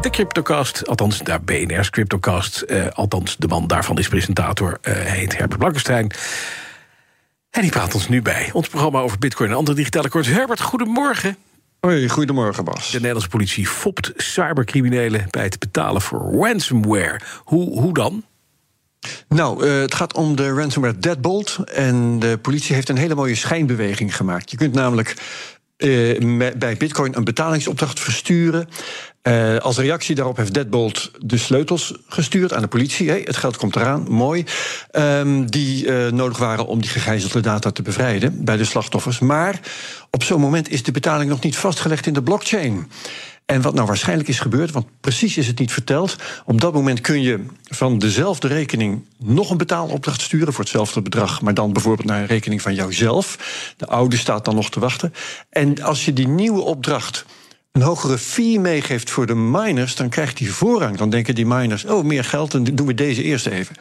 de Cryptocast, althans naar BNR's Cryptocast. Eh, althans, de man daarvan is presentator, eh, heet Herbert Blankenstein. En die praat ons nu bij. Ons programma over bitcoin en andere digitale coins. Herbert, goedemorgen. Hoi, goedemorgen Bas. De Nederlandse politie fopt cybercriminelen bij het betalen voor ransomware. Hoe, hoe dan? Nou, uh, het gaat om de ransomware Deadbolt. En de politie heeft een hele mooie schijnbeweging gemaakt. Je kunt namelijk uh, bij Bitcoin een betalingsopdracht versturen. Uh, als reactie daarop heeft Deadbolt de sleutels gestuurd aan de politie. Het geld komt eraan, mooi. Um, die uh, nodig waren om die gegijzelde data te bevrijden bij de slachtoffers. Maar op zo'n moment is de betaling nog niet vastgelegd in de blockchain. En wat nou waarschijnlijk is gebeurd, want precies is het niet verteld. Op dat moment kun je van dezelfde rekening nog een betaalopdracht sturen voor hetzelfde bedrag, maar dan bijvoorbeeld naar een rekening van jouzelf. De oude staat dan nog te wachten. En als je die nieuwe opdracht een hogere fee meegeeft voor de miners, dan krijgt die voorrang. Dan denken die miners: oh, meer geld, dan doen we deze eerst even.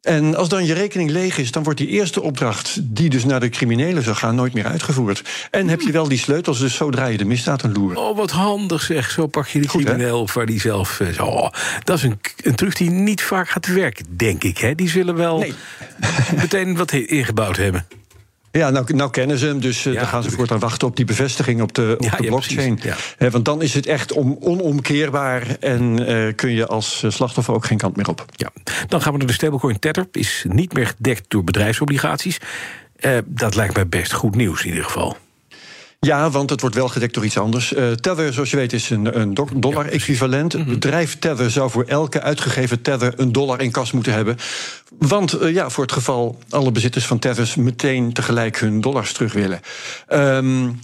En als dan je rekening leeg is, dan wordt die eerste opdracht, die dus naar de criminelen zou gaan, nooit meer uitgevoerd. En heb je wel die sleutels, dus zodra je de misdaad aan loeren. Oh, wat handig zeg. Zo pak je die Goed, crimineel of waar die zelf. Zo, oh, dat is een, een truc die niet vaak gaat werken, denk ik. Hè? Die zullen wel nee. meteen wat ingebouwd hebben. Ja, nou, nou kennen ze hem, dus ja, dan gaan ze voortaan wachten op die bevestiging op de, op ja, de blockchain. Ja, He, want dan is het echt om, onomkeerbaar en uh, kun je als slachtoffer ook geen kant meer op. Ja. Dan gaan we naar de stablecoin Tether. Is niet meer gedekt door bedrijfsobligaties. Uh, dat lijkt mij best goed nieuws in ieder geval. Ja, want het wordt wel gedekt door iets anders. Uh, tether, zoals je weet, is een, een dollar-equivalent. Het bedrijf Tether zou voor elke uitgegeven Tether een dollar in kas moeten hebben. Want uh, ja, voor het geval alle bezitters van Tethers meteen tegelijk hun dollars terug willen. Um,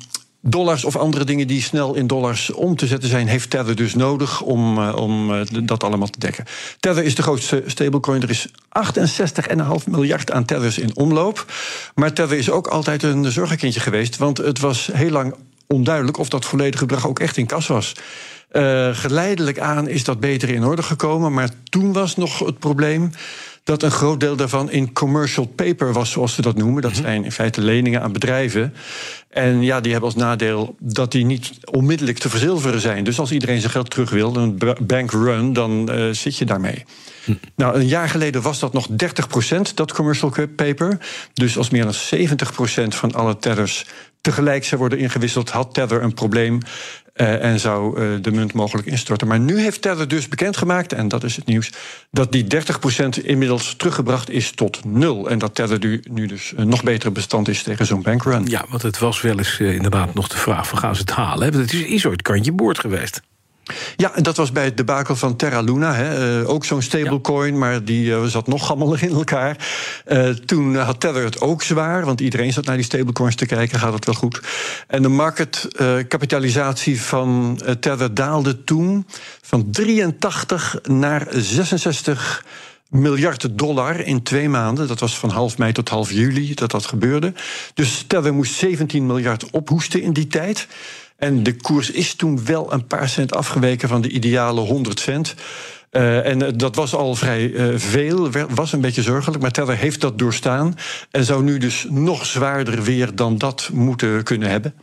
dollars of andere dingen die snel in dollars om te zetten zijn, heeft Tether dus nodig om, uh, om uh, dat allemaal te dekken. Tether is de grootste stablecoin. Er is 68,5 miljard aan Tethers in omloop. Maar Tether is ook altijd een zorgenkindje geweest, want het was heel lang onduidelijk of dat volledige bedrag ook echt in kas was. Uh, geleidelijk aan is dat beter in orde gekomen, maar toen was nog het probleem dat een groot deel daarvan in commercial paper was, zoals ze dat noemen. Dat zijn in feite leningen aan bedrijven. En ja, die hebben als nadeel dat die niet onmiddellijk te verzilveren zijn. Dus als iedereen zijn geld terug wil, een bank run, dan uh, zit je daarmee. Hm. Nou, een jaar geleden was dat nog 30%, dat commercial paper. Dus als meer dan 70% van alle tethers tegelijk zou worden ingewisseld, had Tether een probleem. Uh, en zou uh, de munt mogelijk instorten. Maar nu heeft Tether dus bekendgemaakt, en dat is het nieuws, dat die 30% inmiddels teruggebracht is tot nul. En dat Tether nu, nu dus een nog betere bestand is tegen zo'n bankrun. Ja, want het was wel eens uh, inderdaad nog de vraag: van gaan ze het halen? Het is, is ooit kantje boord geweest. Ja, en dat was bij het debakel van Terra Luna. Hè. Uh, ook zo'n stablecoin, ja. maar die uh, zat nog gammelig in elkaar. Uh, toen had Tether het ook zwaar, want iedereen zat naar die stablecoins te kijken. Gaat het wel goed? En de marketkapitalisatie van Tether daalde toen van 83 naar 66 miljard dollar in twee maanden. Dat was van half mei tot half juli dat dat gebeurde. Dus Tether moest 17 miljard ophoesten in die tijd. En de koers is toen wel een paar cent afgeweken van de ideale 100 cent. Uh, en dat was al vrij uh, veel, was een beetje zorgelijk. Maar Tether heeft dat doorstaan. En zou nu dus nog zwaarder weer dan dat moeten kunnen hebben.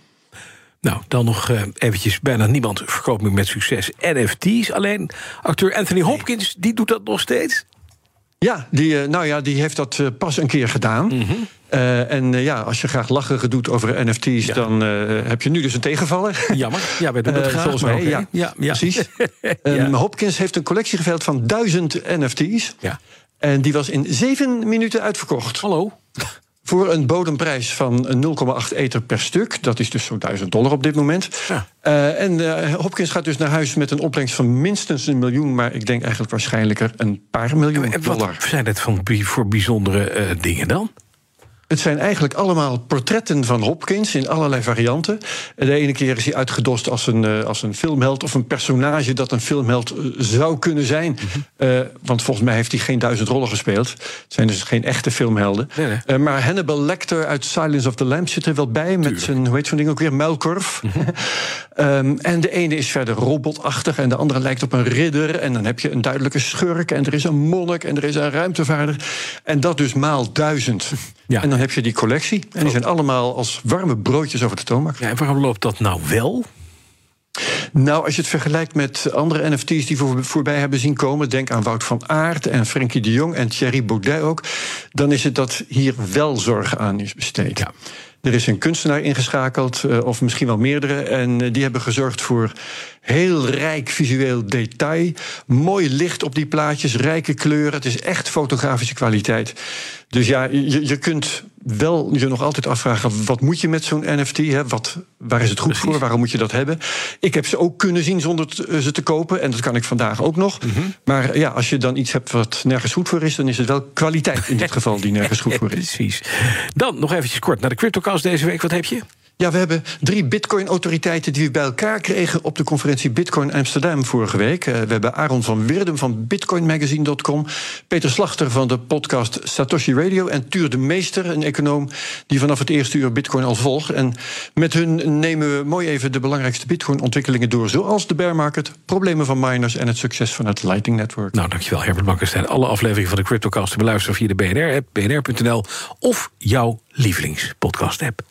Nou, dan nog uh, eventjes, bijna niemand verkoopt meer met succes NFT's. Alleen acteur Anthony Hopkins, die doet dat nog steeds. Ja, die, nou ja, die heeft dat pas een keer gedaan. Mm -hmm. Uh, en uh, ja, als je graag lachen doet over NFT's, ja. dan uh, heb je nu dus een tegenvaller. Jammer. Ja, wij doen het graag. Volgens mij, ja. ja. ja. Precies. um, Hopkins heeft een collectie geveild van duizend NFT's. Ja. En die was in zeven minuten uitverkocht. Hallo. Voor een bodemprijs van 0,8 ether per stuk. Dat is dus zo'n 1000 dollar op dit moment. Ja. Uh, en uh, Hopkins gaat dus naar huis met een opbrengst van minstens een miljoen. Maar ik denk eigenlijk waarschijnlijker een paar miljoen en dollar. Wat zijn het van, voor bijzondere uh, dingen dan? Het zijn eigenlijk allemaal portretten van Hopkins in allerlei varianten. De ene keer is hij uitgedost als een, uh, als een filmheld of een personage dat een filmheld uh, zou kunnen zijn. Mhm. Uh, want volgens mij heeft hij geen duizend rollen gespeeld. Het zijn dus geen echte filmhelden. Nee, nee. maar Hannibal Lecter uit Silence of the Lambs zit er wel bij. Tuurlijk. Met zijn, hoe heet zo'n ding ook weer, muilkorf. Mm -hmm. um, en de ene is verder robotachtig en de andere lijkt op een ridder. En dan heb je een duidelijke schurk en er is een monnik en er is een ruimtevaarder. En dat dus maal duizend. Ja. En dan heb je die collectie. En die zijn allemaal als warme broodjes over de toonbank. Ja, en waarom loopt dat nou wel? Nou, als je het vergelijkt met andere NFT's die voor, voorbij hebben zien komen, denk aan Wout van Aert en Frenkie de Jong en Thierry Baudet ook, dan is het dat hier wel zorg aan is besteed. Ja. Er is een kunstenaar ingeschakeld, of misschien wel meerdere. En die hebben gezorgd voor heel rijk visueel detail. Mooi licht op die plaatjes, rijke kleuren. Het is echt fotografische kwaliteit. Dus ja, je, je kunt wel je nog altijd afvragen: wat moet je met zo'n NFT? Hè? Wat, waar is het goed Precies. voor? Waarom moet je dat hebben? Ik heb ze ook kunnen zien zonder ze te kopen. En dat kan ik vandaag ook nog. Mm -hmm. Maar ja, als je dan iets hebt wat nergens goed voor is, dan is het wel kwaliteit in dit geval die nergens goed voor is. Precies. Dan nog eventjes kort naar de CryptoCast deze week. Wat heb je? Ja, we hebben drie Bitcoin-autoriteiten die we bij elkaar kregen op de conferentie Bitcoin Amsterdam vorige week. We hebben Aaron van Wirdum van bitcoinmagazine.com, Peter Slachter van de podcast Satoshi Radio en Tuur de Meester, een econoom die vanaf het eerste uur Bitcoin al volgt. En met hun nemen we mooi even de belangrijkste Bitcoin-ontwikkelingen door, zoals de bear market, problemen van miners en het succes van het Lightning Network. Nou, dankjewel Herbert Blankenstein. Alle afleveringen van de CryptoCast te beluisteren via de BNR-app, bnr.nl of jouw lievelingspodcast-app.